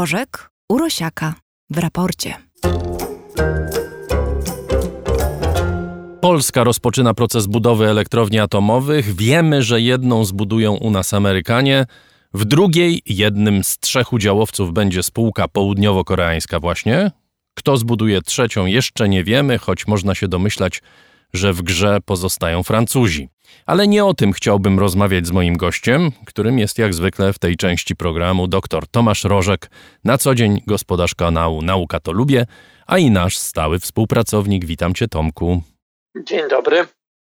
Rożek Urosiaka w raporcie. Polska rozpoczyna proces budowy elektrowni atomowych. Wiemy, że jedną zbudują u nas Amerykanie. W drugiej, jednym z trzech udziałowców będzie spółka południowo-koreańska właśnie. Kto zbuduje trzecią jeszcze nie wiemy, choć można się domyślać, że w grze pozostają Francuzi. Ale nie o tym chciałbym rozmawiać z moim gościem, którym jest jak zwykle w tej części programu dr Tomasz Rożek, na co dzień gospodarz kanału Nauka to Lubię, a i nasz stały współpracownik. Witam Cię Tomku. Dzień dobry.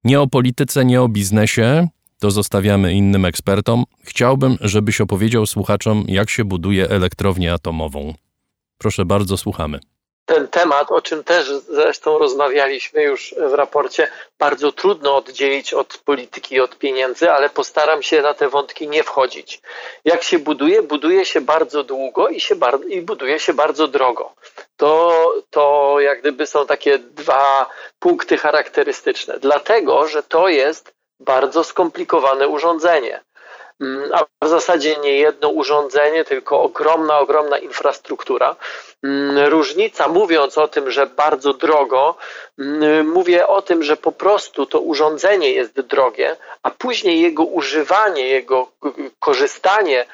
Nie o polityce, nie o biznesie, to zostawiamy innym ekspertom. Chciałbym, żebyś opowiedział słuchaczom, jak się buduje elektrownię atomową. Proszę bardzo, słuchamy ten temat, o czym też zresztą rozmawialiśmy już w raporcie, bardzo trudno oddzielić od polityki od pieniędzy, ale postaram się na te wątki nie wchodzić. Jak się buduje? Buduje się bardzo długo i, się bar- i buduje się bardzo drogo. To, to jak gdyby są takie dwa punkty charakterystyczne, dlatego że to jest bardzo skomplikowane urządzenie. Mm, a w zasadzie nie jedno urządzenie, tylko ogromna, ogromna infrastruktura. Mm, różnica, mówiąc o tym, że bardzo drogo, mm, mówię o tym, że po prostu to urządzenie jest drogie, a później jego używanie, jego korzystanie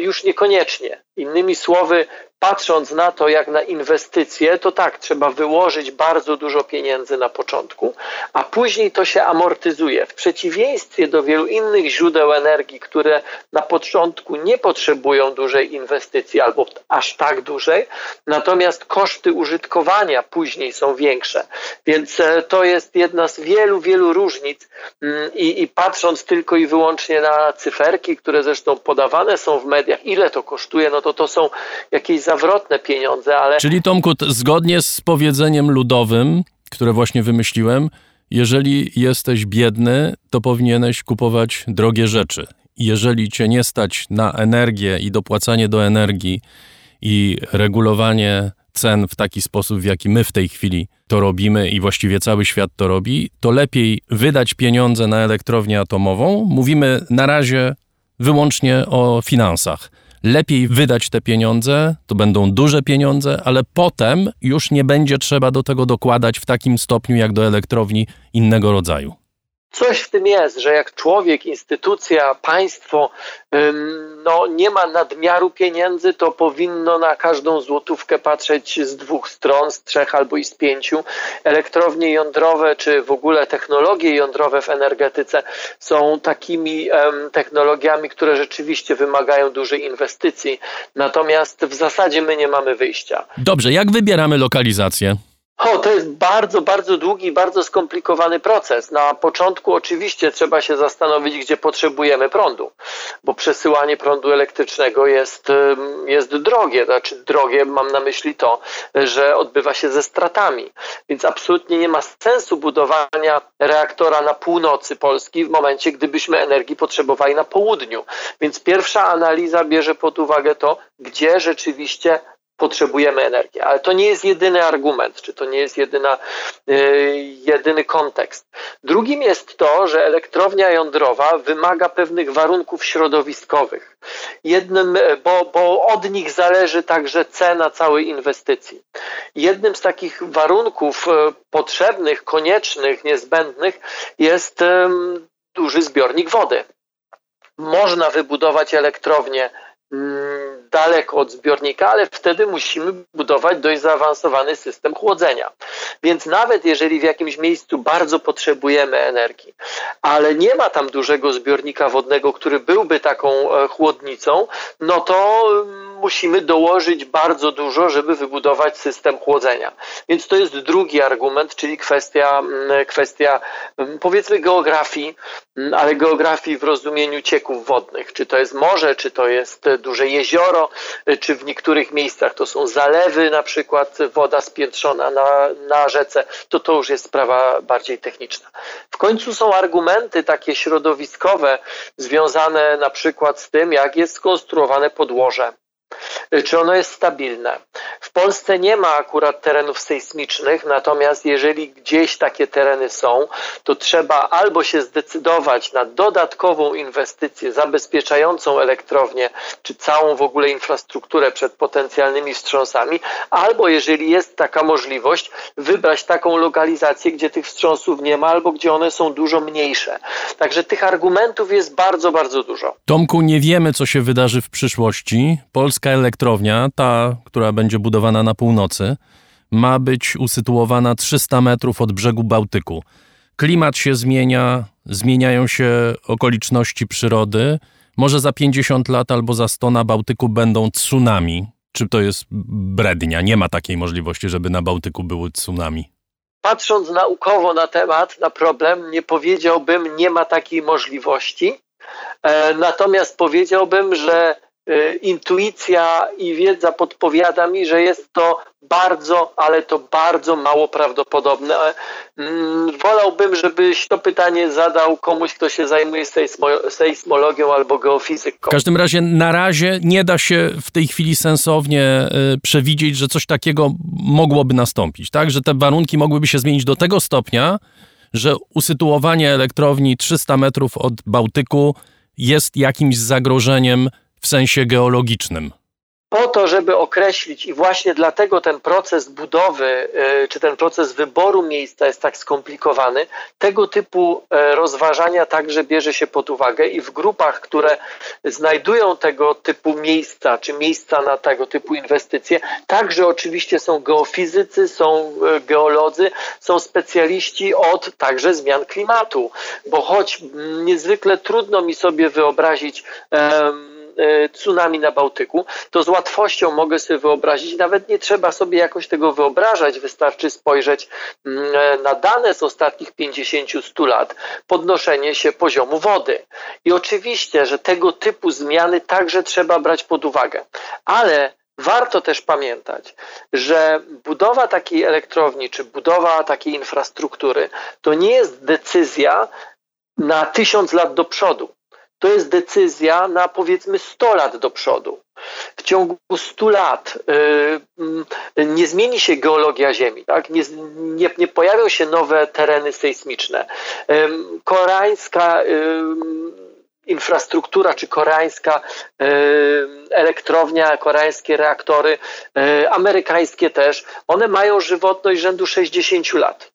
już niekoniecznie. Innymi słowy, patrząc na to jak na inwestycje, to tak, trzeba wyłożyć bardzo dużo pieniędzy na początku, a później to się amortyzuje. W przeciwieństwie do wielu innych źródeł energii, które na początku nie potrzebują dużej inwestycji albo aż tak dużej, natomiast koszty użytkowania później są większe. Więc e, to jest jedna z wielu, wielu różnic mm, i, i patrząc tylko i wyłącznie na cyferki, które zresztą podawane są w mediach, ile to kosztuje, no to to są jakieś zawrotne pieniądze, ale... Czyli Tomku, zgodnie z powiedzeniem ludowym, które właśnie wymyśliłem, jeżeli jesteś biedny, to powinieneś kupować drogie rzeczy. Jeżeli cię nie stać na energię i dopłacanie do energii i regulowanie cen w taki sposób, w jaki my w tej chwili to robimy i właściwie cały świat to robi, to lepiej wydać pieniądze na elektrownię atomową. Mówimy na razie wyłącznie o finansach lepiej wydać te pieniądze, to będą duże pieniądze, ale potem już nie będzie trzeba do tego dokładać w takim stopniu jak do elektrowni innego rodzaju. Coś w tym jest, że jak człowiek, instytucja, państwo no, nie ma nadmiaru pieniędzy, to powinno na każdą złotówkę patrzeć z dwóch stron, z trzech albo i z pięciu. Elektrownie jądrowe, czy w ogóle technologie jądrowe w energetyce są takimi technologiami, które rzeczywiście wymagają dużej inwestycji. Natomiast w zasadzie my nie mamy wyjścia. Dobrze, jak wybieramy lokalizację? O, to jest bardzo, bardzo długi, bardzo skomplikowany proces. Na początku oczywiście trzeba się zastanowić, gdzie potrzebujemy prądu, bo przesyłanie prądu elektrycznego jest, jest drogie. Znaczy drogie, mam na myśli to, że odbywa się ze stratami. Więc absolutnie nie ma sensu budowania reaktora na północy Polski w momencie, gdybyśmy energii potrzebowali na południu. Więc pierwsza analiza bierze pod uwagę to, gdzie rzeczywiście potrzebujemy energii. Ale to nie jest jedyny argument, czy to nie jest jedyna, yy, jedyny kontekst. Drugim jest to, że elektrownia jądrowa wymaga pewnych warunków środowiskowych. Jednym, bo, bo od nich zależy także cena całej inwestycji. Jednym z takich warunków e, potrzebnych, koniecznych, niezbędnych jest duży zbiornik wody. Można wybudować elektrownię daleko od zbiornika, ale wtedy musimy budować dość zaawansowany system chłodzenia. Więc nawet jeżeli w jakimś miejscu bardzo potrzebujemy energii, ale nie ma tam dużego zbiornika wodnego, który byłby taką e, chłodnicą, no to mm, musimy dołożyć bardzo dużo, żeby wybudować system chłodzenia. Więc to jest drugi argument, czyli kwestia, mm, kwestia mm, powiedzmy geografii, mm, ale geografii w rozumieniu cieków wodnych. Czy to jest morze, czy to jest duże jezioro, czy w niektórych miejscach to są zalewy, na przykład woda spiętrzona na, na rzece, to to już jest sprawa bardziej techniczna. W końcu są argumenty takie środowiskowe, związane na przykład z tym, jak jest skonstruowane podłoże czy ono jest stabilne. W Polsce nie ma akurat terenów sejsmicznych, natomiast jeżeli gdzieś takie tereny są, to trzeba albo się zdecydować na dodatkową inwestycję zabezpieczającą elektrownię, czy całą w ogóle infrastrukturę przed potencjalnymi wstrząsami, albo jeżeli jest taka możliwość, wybrać taką lokalizację, gdzie tych wstrząsów nie ma, albo gdzie one są dużo mniejsze. Także tych argumentów jest bardzo, bardzo dużo. Tomku, nie wiemy, co się wydarzy w przyszłości. Polska elektrownia, ta, która będzie budowana na północy, ma być usytuowana 300 metrów od brzegu Bałtyku. Klimat się zmienia, zmieniają się okoliczności przyrody. Może za 50 lat albo za 100 na Bałtyku będą tsunami. Czy to jest brednia? Nie ma takiej możliwości, żeby na Bałtyku były tsunami. Patrząc naukowo na temat, na problem, nie powiedziałbym, nie ma takiej możliwości. E, natomiast powiedziałbym, że intuicja i wiedza podpowiada mi, że jest to bardzo, ale to bardzo mało prawdopodobne. Mm, wolałbym, żebyś to pytanie zadał komuś, kto się zajmuje sejsmologią albo geofizyką. W każdym razie na razie nie da się w tej chwili sensownie y, przewidzieć, że coś takiego mogłoby nastąpić, tak? Że te warunki mogłyby się zmienić do tego stopnia, że usytuowanie elektrowni 300 metrów od Bałtyku jest jakimś zagrożeniem w sensie geologicznym. Po to, żeby określić, i właśnie dlatego ten proces budowy, y, czy ten proces wyboru miejsca jest tak skomplikowany, tego typu y, rozważania także bierze się pod uwagę i w grupach, które znajdują tego typu miejsca, czy miejsca na tego typu inwestycje, także oczywiście są geofizycy, są y, geolodzy, są specjaliści od także zmian klimatu, bo choć niezwykle trudno mi sobie wyobrazić, um, tsunami na Bałtyku, to z łatwością mogę sobie wyobrazić, nawet nie trzeba sobie jakoś tego wyobrażać, wystarczy spojrzeć mm, e, na dane z ostatnich 50-100 lat, podnoszenie się poziomu wody. I oczywiście, że tego typu zmiany także trzeba brać pod uwagę. Ale Warto też pamiętać, że budowa takiej elektrowni czy budowa takiej infrastruktury to nie jest decyzja na tysiąc lat do przodu to jest decyzja na powiedzmy 100 lat do przodu. W ciągu 100 lat y, nie zmieni się geologia Ziemi, tak? nie, nie, nie pojawią się nowe tereny sejsmiczne. koreańska infrastruktura czy koreańska elektrownia, koreańskie reaktory, y, amerykańskie też, one mają żywotność rzędu 60 lat.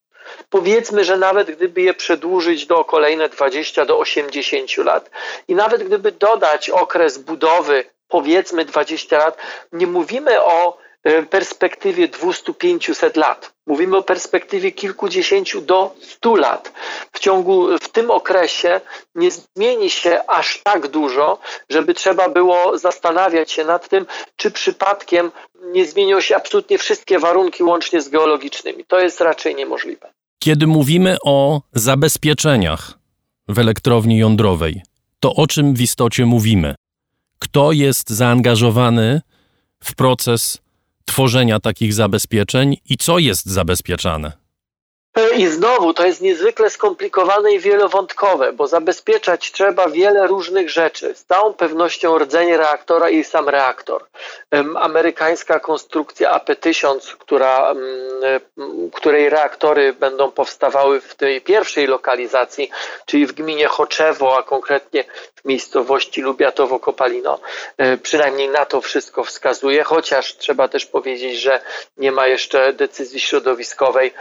Powiedzmy, że nawet gdyby je przedłużyć do kolejne 20 do 80 lat i nawet gdyby dodać okres budowy powiedzmy 20 lat, nie mówimy o e, perspektywie 200-500 lat. Mówimy o perspektywie kilkudziesięciu do stu lat. W ciągu, w tym okresie nie zmieni się aż tak dużo, żeby trzeba było zastanawiać się nad tym, czy przypadkiem nie zmienią się absolutnie wszystkie warunki łącznie z geologicznymi. To jest raczej niemożliwe. Kiedy mówimy o zabezpieczeniach w elektrowni jądrowej, to o czym w istocie mówimy? Kto jest zaangażowany w proces tworzenia takich zabezpieczeń i co jest zabezpieczane? I znowu to jest niezwykle skomplikowane i wielowątkowe, bo zabezpieczać trzeba wiele różnych rzeczy. Z całą pewnością rdzenie reaktora i sam reaktor. Amerykańska konstrukcja AP1000, która, której reaktory będą powstawały w tej pierwszej lokalizacji, czyli w gminie Choczewo, a konkretnie w miejscowości Lubiatowo-Kopalino. E, przynajmniej na to wszystko wskazuje, chociaż trzeba też powiedzieć, że nie ma jeszcze decyzji środowiskowej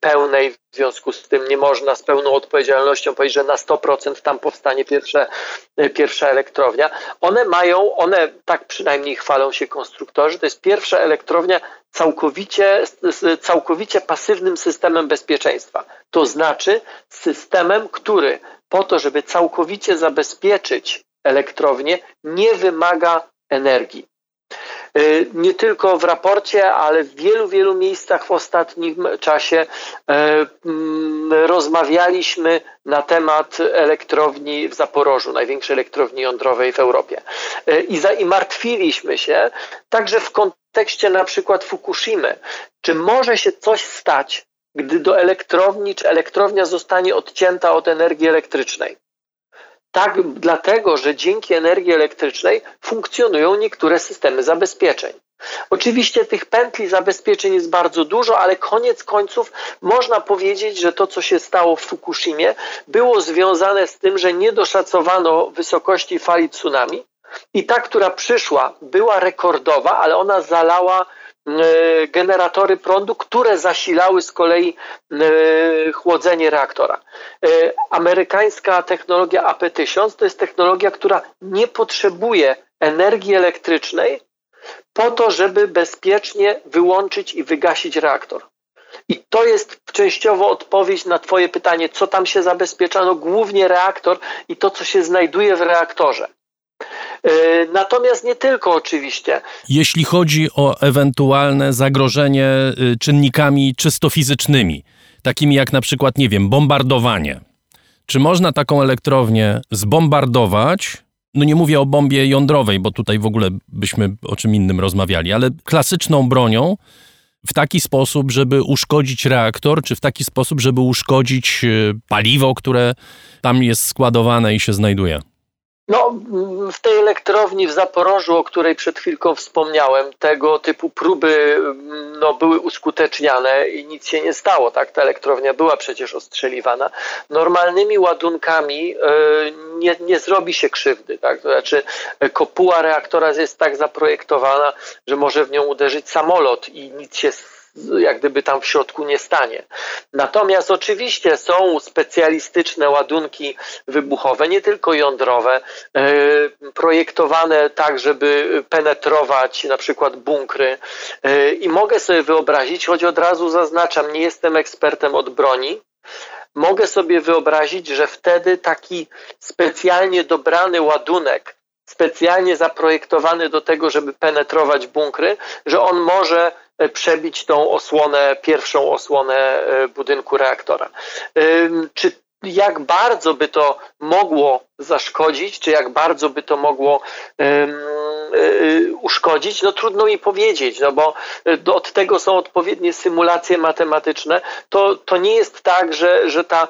pełnej, w związku z tym nie można z pełną odpowiedzialnością powiedzieć, że na 100% tam powstanie pierwsze, pierwsza elektrownia. One mają, one tak przynajmniej chwalą się konstruktorzy, to jest pierwsza elektrownia całkowicie, z całkowicie pasywnym systemem bezpieczeństwa. To znaczy systemem, który po to, żeby całkowicie zabezpieczyć elektrownię, nie wymaga energii. Y, nie tylko w raporcie, ale w wielu, wielu miejscach w ostatnim czasie y, mm, rozmawialiśmy na temat elektrowni w Zaporożu, największej elektrowni jądrowej w Europie. Y, I, za, I martwiliśmy się także w kontekście na przykład Fukushimy. Czy może się coś stać, gdy do elektrowni, czy elektrownia zostanie odcięta od energii elektrycznej? Tak, dlatego, że dzięki energii elektrycznej funkcjonują niektóre systemy zabezpieczeń. Oczywiście tych pętli zabezpieczeń jest bardzo dużo, ale koniec końców można powiedzieć, że to, co się stało w Fukushimie, było związane z tym, że nie doszacowano wysokości fali tsunami i ta, która przyszła, była rekordowa, ale ona zalała generatory prądu, które zasilały z kolei e, chłodzenie reaktora. E, amerykańska technologia AP1000 to jest technologia, która nie potrzebuje energii elektrycznej po to, żeby bezpiecznie wyłączyć i wygasić reaktor. I to jest częściowo odpowiedź na Twoje pytanie, co tam się zabezpiecza? No głównie reaktor i to, co się znajduje w reaktorze. E, natomiast nie tylko oczywiście. Jeśli chodzi o ewentualne zagrożenie y, czynnikami czysto fizycznymi, takimi jak na przykład, nie wiem, bombardowanie. Czy można taką elektrownię zbombardować? No nie mówię o bombie jądrowej, bo tutaj w ogóle byśmy o czym innym rozmawiali, ale klasyczną bronią w taki sposób, żeby uszkodzić reaktor, czy w taki sposób, żeby uszkodzić y, paliwo, które tam jest składowane i się znajduje? No, w tej elektrowni w Zaporożu, o której przed chwilką wspomniałem, tego typu próby no, były uskuteczniane i nic się nie stało. Tak? Ta elektrownia była przecież ostrzeliwana. Normalnymi ładunkami e, nie, nie zrobi się krzywdy. Tak? To znaczy, kopuła reaktora jest tak zaprojektowana, że może w nią uderzyć samolot i nic się jak gdyby tam w środku nie stanie. Natomiast oczywiście są specjalistyczne ładunki wybuchowe, nie tylko jądrowe, e, projektowane tak, żeby penetrować na przykład bunkry. E, I mogę sobie wyobrazić, choć od razu zaznaczam, nie jestem ekspertem od broni, mogę sobie wyobrazić, że wtedy taki specjalnie dobrany ładunek, specjalnie zaprojektowany do tego, żeby penetrować bunkry, że on może przebić tą osłonę, pierwszą osłonę e, budynku reaktora. Czy jak bardzo by to mogło zaszkodzić, czy jak bardzo by to mogło uszkodzić, no trudno mi powiedzieć, no bo od tego są odpowiednie symulacje matematyczne. To, to nie jest tak, że, że, ta,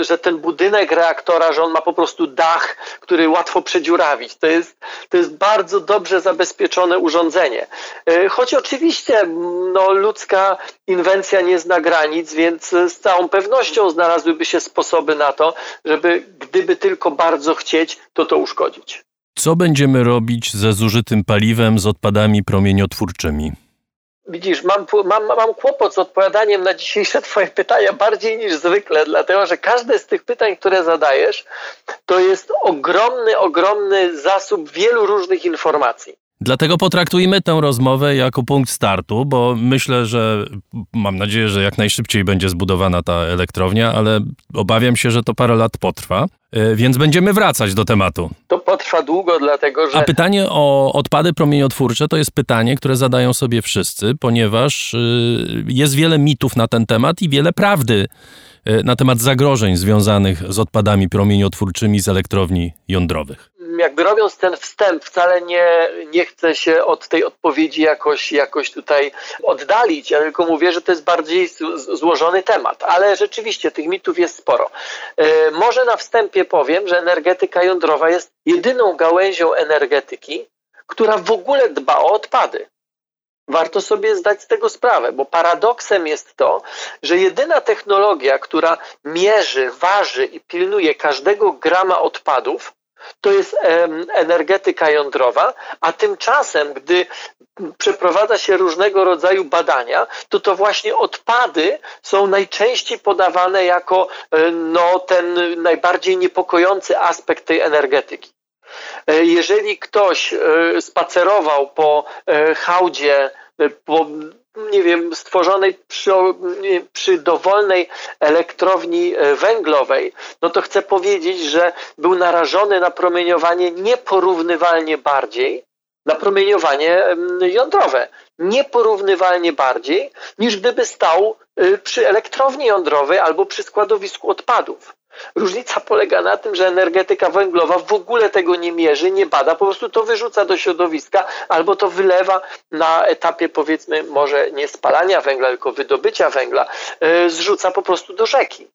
że ten budynek reaktora, że on ma po prostu dach, który łatwo przedziurawić. To jest, to jest bardzo dobrze zabezpieczone urządzenie. Choć oczywiście no, ludzka inwencja nie zna granic, więc z całą pewnością znalazłyby się sposoby na to, żeby gdyby tylko bardzo chcieć, to to uszkodzić. Co będziemy robić ze zużytym paliwem, z odpadami promieniotwórczymi? Widzisz, mam, mam, mam kłopot z odpowiadaniem na dzisiejsze Twoje pytania bardziej niż zwykle, dlatego że każde z tych pytań, które zadajesz, to jest ogromny, ogromny zasób wielu różnych informacji. Dlatego potraktujmy tę rozmowę jako punkt startu, bo myślę, że mam nadzieję, że jak najszybciej będzie zbudowana ta elektrownia, ale obawiam się, że to parę lat potrwa, więc będziemy wracać do tematu. To potrwa długo, dlatego że. A pytanie o odpady promieniotwórcze to jest pytanie, które zadają sobie wszyscy, ponieważ e, jest wiele mitów na ten temat i wiele prawdy e, na temat zagrożeń związanych z odpadami promieniotwórczymi z elektrowni jądrowych jakby robiąc ten wstęp, wcale nie, nie chcę się od tej odpowiedzi jakoś, jakoś tutaj oddalić. Ja tylko mówię, że to jest bardziej złożony temat, ale rzeczywiście tych mitów jest sporo. E, może na wstępie powiem, że energetyka jądrowa jest jedyną gałęzią energetyki, która w ogóle dba o odpady. Warto sobie zdać z tego sprawę, bo paradoksem jest to, że jedyna technologia, która mierzy, waży i pilnuje każdego grama odpadów, to jest energetyka jądrowa, a tymczasem, gdy przeprowadza się różnego rodzaju badania, to to właśnie odpady są najczęściej podawane jako e, no, ten najbardziej niepokojący aspekt tej energetyki. E, jeżeli ktoś e, spacerował po hałdzie, po nie wiem, stworzonej przy, przy dowolnej elektrowni e, węglowej, no to chcę powiedzieć, że był narażony na promieniowanie nieporównywalnie bardziej, na promieniowanie jądrowe, nieporównywalnie bardziej, niż gdyby stał e, przy elektrowni jądrowej albo przy składowisku odpadów. Różnica polega na tym, że energetyka węglowa w ogóle tego nie mierzy, nie bada, po prostu to wyrzuca do środowiska albo to wylewa na etapie powiedzmy może nie spalania węgla, tylko wydobycia węgla, e, zrzuca po prostu do rzeki.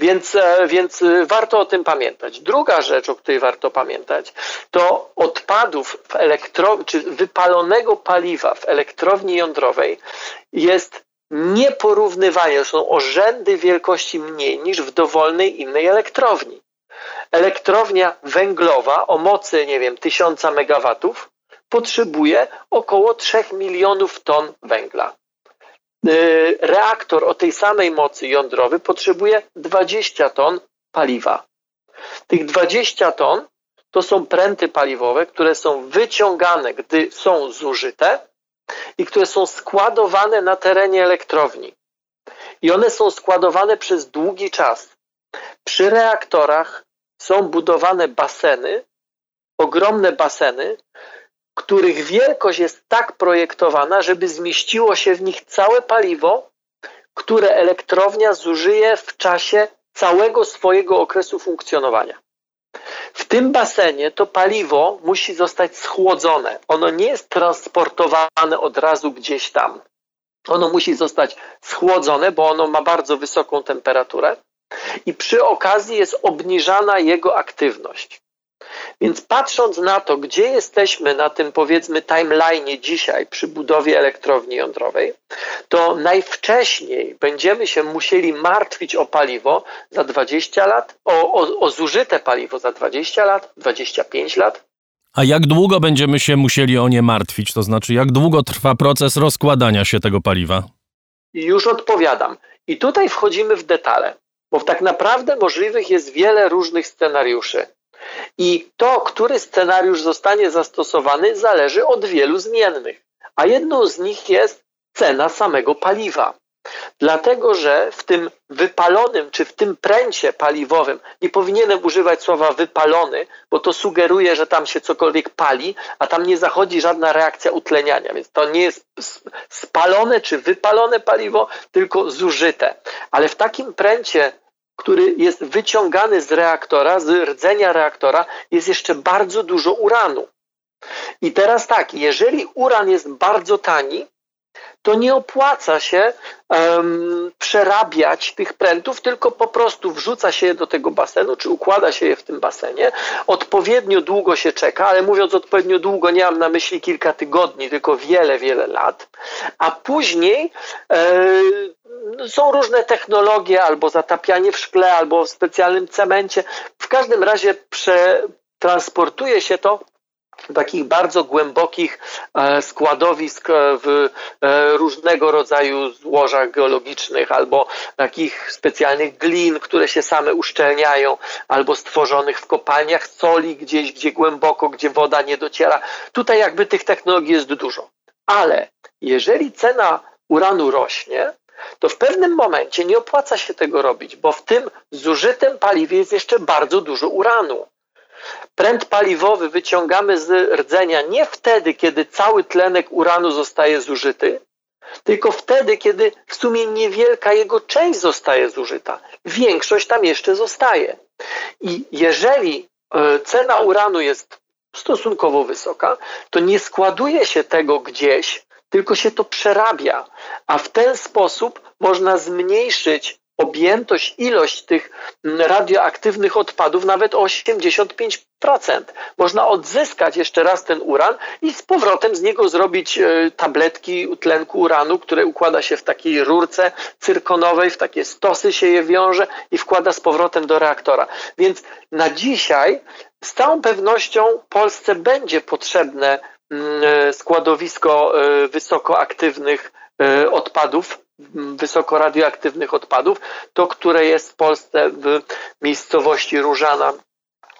Więc, e, więc e, warto o tym pamiętać. Druga rzecz, o której warto pamiętać, to odpadów w elektro, czy wypalonego paliwa w elektrowni jądrowej jest nieporównywanie, są o rzędy wielkości mniej niż w dowolnej innej elektrowni. Elektrownia węglowa o mocy, nie wiem, 1000 megawatów potrzebuje około 3 milionów ton węgla. Y, reaktor o tej samej mocy jądrowej potrzebuje 20 ton paliwa. Tych 20 ton to są pręty paliwowe, które są wyciągane, gdy są zużyte i które są składowane na terenie elektrowni. I one są składowane przez długi czas. Przy reaktorach są budowane baseny, ogromne baseny, których wielkość jest tak projektowana, żeby zmieściło się w nich całe paliwo, które elektrownia zużyje w czasie całego swojego okresu funkcjonowania. W tym basenie to paliwo musi zostać schłodzone. Ono nie jest transportowane od razu gdzieś tam. Ono musi zostać schłodzone, bo ono ma bardzo wysoką temperaturę i przy okazji jest obniżana jego aktywność. Więc patrząc na to, gdzie jesteśmy na tym powiedzmy timeline dzisiaj przy budowie elektrowni jądrowej, to najwcześniej będziemy się musieli martwić o paliwo za 20 lat, o, o, o zużyte paliwo za 20 lat, 25 lat. A jak długo będziemy się musieli o nie martwić? To znaczy, jak długo trwa proces rozkładania się tego paliwa? Już odpowiadam. I tutaj wchodzimy w detale, bo tak naprawdę możliwych jest wiele różnych scenariuszy. I to, który scenariusz zostanie zastosowany, zależy od wielu zmiennych. A jedną z nich jest cena samego paliwa. Dlatego, że w tym wypalonym, czy w tym pręcie paliwowym, nie powinienem używać słowa wypalony, bo to sugeruje, że tam się cokolwiek pali, a tam nie zachodzi żadna reakcja utleniania, więc to nie jest spalone czy wypalone paliwo, tylko zużyte. Ale w takim pręcie który jest wyciągany z reaktora, z rdzenia reaktora, jest jeszcze bardzo dużo uranu. I teraz tak, jeżeli uran jest bardzo tani, to nie opłaca się um, przerabiać tych prętów, tylko po prostu wrzuca się je do tego basenu, czy układa się je w tym basenie. Odpowiednio długo się czeka, ale mówiąc odpowiednio długo, nie mam na myśli kilka tygodni, tylko wiele, wiele lat. A później e, są różne technologie, albo zatapianie w szkle, albo w specjalnym cemencie. W każdym razie przetransportuje się to takich bardzo głębokich e, składowisk e, w e, różnego rodzaju złożach geologicznych albo takich specjalnych glin, które się same uszczelniają, albo stworzonych w kopalniach soli gdzieś, gdzie głęboko, gdzie woda nie dociera. Tutaj jakby tych technologii jest dużo. Ale jeżeli cena uranu rośnie, to w pewnym momencie nie opłaca się tego robić, bo w tym zużytym paliwie jest jeszcze bardzo dużo uranu. Pręt paliwowy wyciągamy z rdzenia nie wtedy, kiedy cały tlenek uranu zostaje zużyty, tylko wtedy, kiedy w sumie niewielka jego część zostaje zużyta. Większość tam jeszcze zostaje. I jeżeli e, cena uranu jest stosunkowo wysoka, to nie składuje się tego gdzieś, tylko się to przerabia, a w ten sposób można zmniejszyć objętość, ilość tych radioaktywnych odpadów nawet o 85%. Można odzyskać jeszcze raz ten uran i z powrotem z niego zrobić e, tabletki tlenku uranu, które układa się w takiej rurce cyrkonowej, w takie stosy się je wiąże i wkłada z powrotem do reaktora. Więc na dzisiaj z całą pewnością Polsce będzie potrzebne e, składowisko e, wysokoaktywnych odpadów wysoko radioaktywnych odpadów, to które jest w Polsce w miejscowości Różana,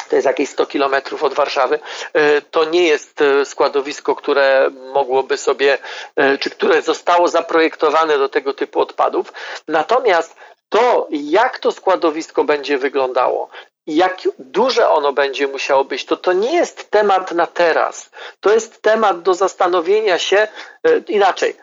to jest jakieś 100 kilometrów od Warszawy, e, to nie jest e, składowisko, które mogłoby sobie, e, czy które zostało zaprojektowane do tego typu odpadów. Natomiast to, jak to składowisko będzie wyglądało, jak duże ono będzie musiało być, to to nie jest temat na teraz. To jest temat do zastanowienia się inaczej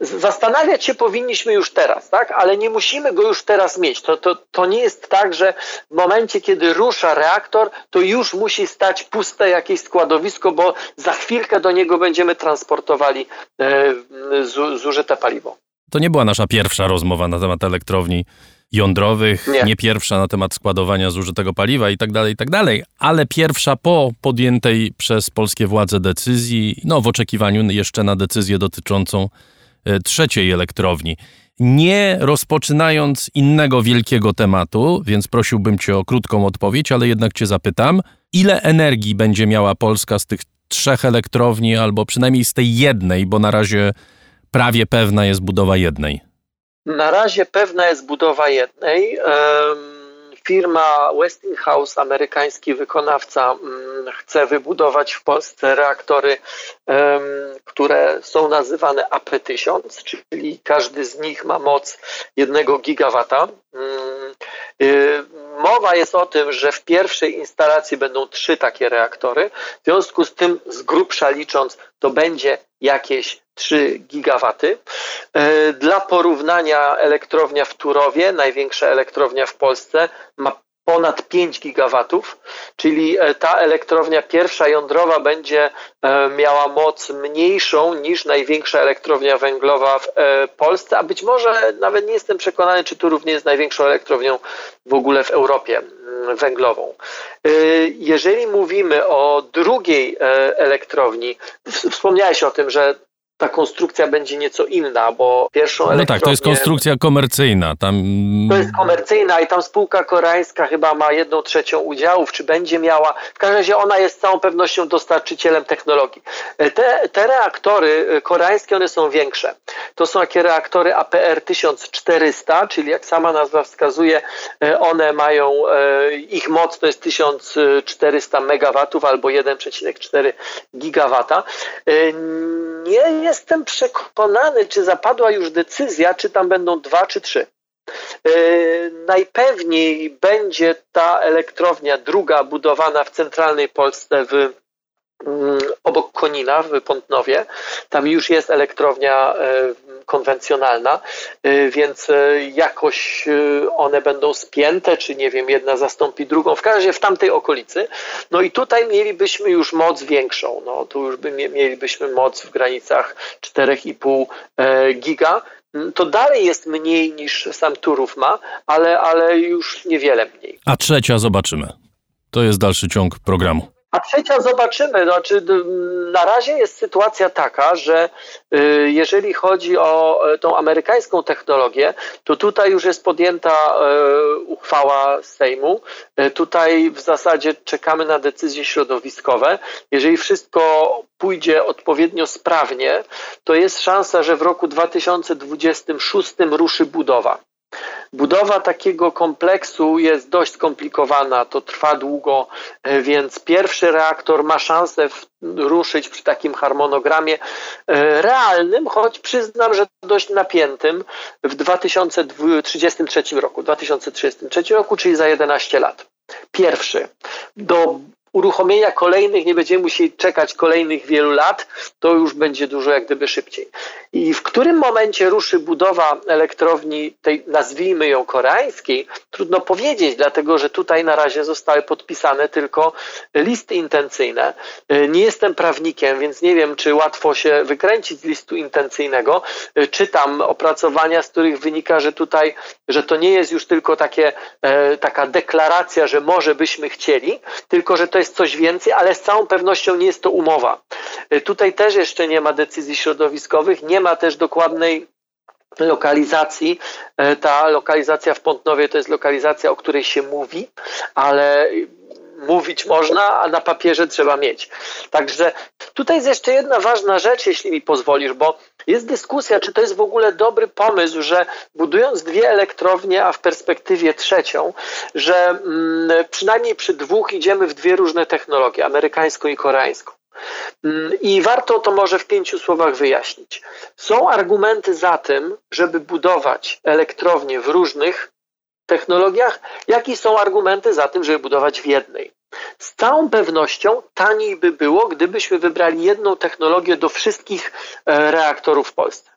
zastanawiać się powinniśmy już teraz, tak? ale nie musimy go już teraz mieć. To, to, to nie jest tak, że w momencie, kiedy rusza reaktor, to już musi stać puste jakieś składowisko, bo za chwilkę do niego będziemy transportowali e, zużyte paliwo. To nie była nasza pierwsza rozmowa na temat elektrowni jądrowych, nie. nie. pierwsza na temat składowania zużytego paliwa i tak dalej, i tak dalej, ale pierwsza po podjętej przez polskie władze decyzji, no w oczekiwaniu jeszcze na decyzję dotyczącą trzeciej elektrowni. Nie rozpoczynając innego wielkiego tematu, więc prosiłbym Cię o krótką odpowiedź, ale jednak Cię zapytam, ile energii będzie miała Polska z tych trzech elektrowni, albo przynajmniej z tej jednej, bo na razie prawie pewna jest budowa jednej? Na razie pewna jest budowa jednej. Firma Westinghouse, amerykański wykonawca, mm, chce wybudować w Polsce reaktory, które są nazywane AP1000, czyli każdy z nich ma moc 1 gigawata. Mm, y, mowa jest o tym, że w pierwszej instalacji będą trzy takie reaktory. W związku z tym, z grubsza licząc, to będzie jakieś 3 gigawaty. E, dla porównania elektrownia w Turowie, największa elektrownia w Polsce, ma ponad 5 gigawatów, czyli e, ta elektrownia pierwsza jądrowa będzie e, miała moc mniejszą niż największa elektrownia węglowa w Polsce, a być może nawet nie jestem przekonany, czy Turów nie jest największą elektrownią w ogóle w Europie węglową. Jeżeli mówimy o drugiej elektrowni, wspomniałeś o tym, że ta konstrukcja będzie nieco inna, bo pierwszą No tak, to jest konstrukcja komercyjna. Tam... To jest komercyjna i tam spółka koreańska chyba ma jedną trzecią udziałów, czy będzie miała. W każdym razie ona jest z całą pewnością dostarczycielem technologii. Te, te reaktory e, koreańskie, one są większe. To są takie reaktory APR 1400, czyli jak sama nazwa wskazuje, e, one mają, e, ich moc to jest 1400 megawatów albo 1,4 gigawata. Nie jestem przekonany, czy zapadła już decyzja, czy tam będą dwa czy trzy. E, najpewniej będzie ta elektrownia druga budowana w centralnej Polsce w obok Konina w Pątnowie. Tam już jest elektrownia e, konwencjonalna, y, więc y, jakoś one będą spięte, czy nie wiem, jedna zastąpi drugą, w każdym razie w tamtej okolicy. No i tutaj mielibyśmy już moc większą, no tu już by, mielibyśmy moc w granicach 4,5 e, giga, to dalej jest mniej niż sam Turów ma, ale, ale już niewiele mniej. A trzecia zobaczymy. To jest dalszy ciąg programu. A trzecia zobaczymy. Znaczy, na razie jest sytuacja taka, że y, jeżeli chodzi o e, tą amerykańską technologię, to tutaj już jest podjęta e, uchwała Sejmu. E, tutaj w zasadzie czekamy na decyzje środowiskowe. Jeżeli wszystko pójdzie odpowiednio sprawnie, to jest szansa, że w roku 2026 ruszy budowa. Budowa takiego kompleksu jest dość skomplikowana, to trwa długo, e, więc pierwszy reaktor ma szansę ruszyć przy takim harmonogramie e, realnym, choć przyznam, że dość napiętym w 2033 roku, 2033 roku, czyli za 11 lat. Pierwszy. Do uruchomienia kolejnych nie będziemy musieli czekać kolejnych wielu lat, to już będzie dużo jak gdyby szybciej. I w którym momencie ruszy budowa elektrowni tej, nazwijmy ją koreańskiej, trudno powiedzieć, dlatego że tutaj na razie zostały podpisane tylko listy intencyjne. Nie jestem prawnikiem, więc nie wiem, czy łatwo się wykręcić z listu intencyjnego. Czytam opracowania, z których wynika, że tutaj, że to nie jest już tylko takie, e, taka deklaracja, że może byśmy chcieli, tylko że to jest coś więcej, ale z całą pewnością nie jest to umowa. E, tutaj też jeszcze nie ma decyzji środowiskowych, nie ma też dokładnej lokalizacji. E, ta lokalizacja w Pątnowie to jest lokalizacja, o której się mówi, ale mówić można, a na papierze trzeba mieć. Także tutaj jest jeszcze jedna ważna rzecz, jeśli mi pozwolisz, bo jest dyskusja, czy to jest w ogóle dobry pomysł, że budując dwie elektrownie, a w perspektywie trzecią, że mm, przynajmniej przy dwóch idziemy w dwie różne technologie, amerykańską i koreańską. Mm, I warto to może w pięciu słowach wyjaśnić. Są argumenty za tym, żeby budować elektrownie w różnych technologiach, jak i są argumenty za tym, żeby budować w jednej. Z całą pewnością taniej by było, gdybyśmy wybrali jedną technologię do wszystkich e, reaktorów w Polsce.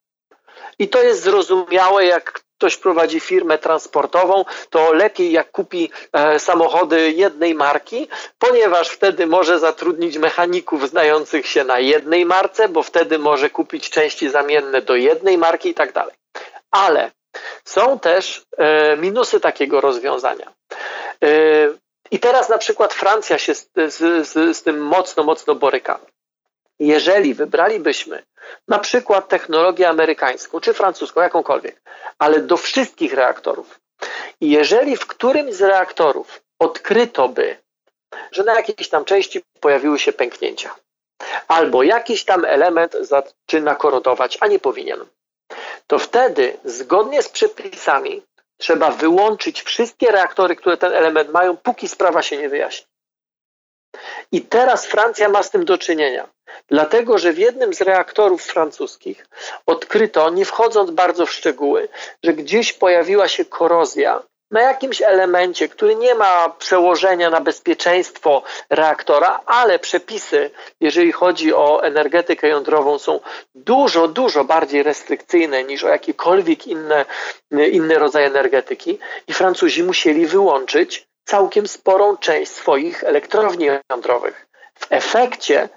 I to jest zrozumiałe, jak ktoś prowadzi firmę transportową, to lepiej jak kupi e, samochody jednej marki, ponieważ wtedy może zatrudnić mechaników znających się na jednej marce, bo wtedy może kupić części zamienne do jednej marki i tak dalej. Ale Są też e, minusy takiego rozwiązania. E, I teraz na przykład Francja się z, z, z tym mocno, mocno boryka. Jeżeli wybralibyśmy na przykład technologię amerykańską czy francuską, jakąkolwiek, ale do wszystkich reaktorów, i jeżeli w którymś z reaktorów odkryto by, że na jakiejś tam części pojawiły się pęknięcia, albo jakiś tam element zaczyna korodować, a nie powinien, to wtedy zgodnie z przepisami trzeba wyłączyć wszystkie reaktory, które ten element mają, póki sprawa się nie wyjaśni. I teraz Francja ma z tym do czynienia, dlatego że w jednym z reaktorów francuskich odkryto, nie wchodząc bardzo w szczegóły, że gdzieś pojawiła się korozja na jakimś elemencie, który nie ma przełożenia na bezpieczeństwo reaktora, ale przepisy, jeżeli chodzi o energetykę jądrową, są dużo, dużo bardziej restrykcyjne niż o jakiekolwiek inne, inny rodzaj energetyki, i Francuzi musieli wyłączyć całkiem sporą część swoich elektrowni jądrowych. W efekcie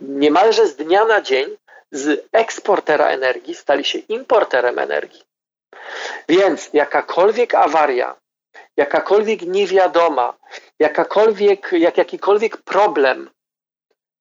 niemalże z dnia na dzień z eksportera energii stali się importerem energii. Więc jakakolwiek awaria, jakakolwiek niewiadoma, jakakolwiek, jak jakikolwiek problem,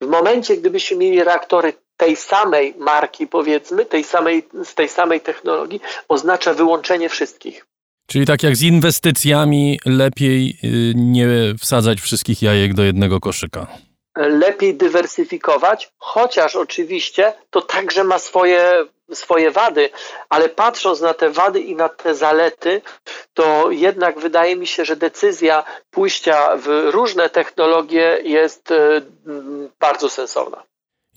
w momencie, gdybyśmy mieli reaktory tej samej marki, powiedzmy, tej samej, z tej samej technologii, oznacza wyłączenie wszystkich. Czyli tak jak z inwestycjami, lepiej y, nie wsadzać wszystkich jajek do jednego koszyka. Lepiej dywersyfikować, chociaż oczywiście to także ma swoje, swoje wady, ale patrząc na te wady i na te zalety, to jednak wydaje mi się, że decyzja pójścia w różne technologie jest y, bardzo sensowna.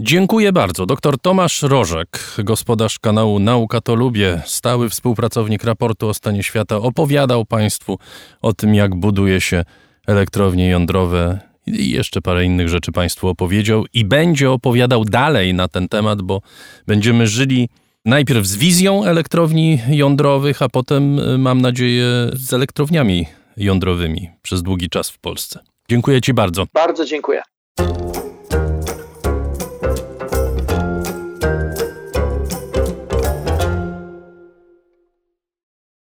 Dziękuję bardzo. Dr Tomasz Rożek, gospodarz kanału Nauka to Lubię, stały współpracownik raportu o stanie świata, opowiadał Państwu o tym, jak buduje się elektrownie jądrowe i jeszcze parę innych rzeczy Państwu opowiedział i będzie opowiadał dalej na ten temat, bo będziemy żyli najpierw z wizją elektrowni jądrowych, a potem, mam nadzieję, z elektrowniami jądrowymi przez długi czas w Polsce. Dziękuję Ci bardzo. Bardzo dziękuję.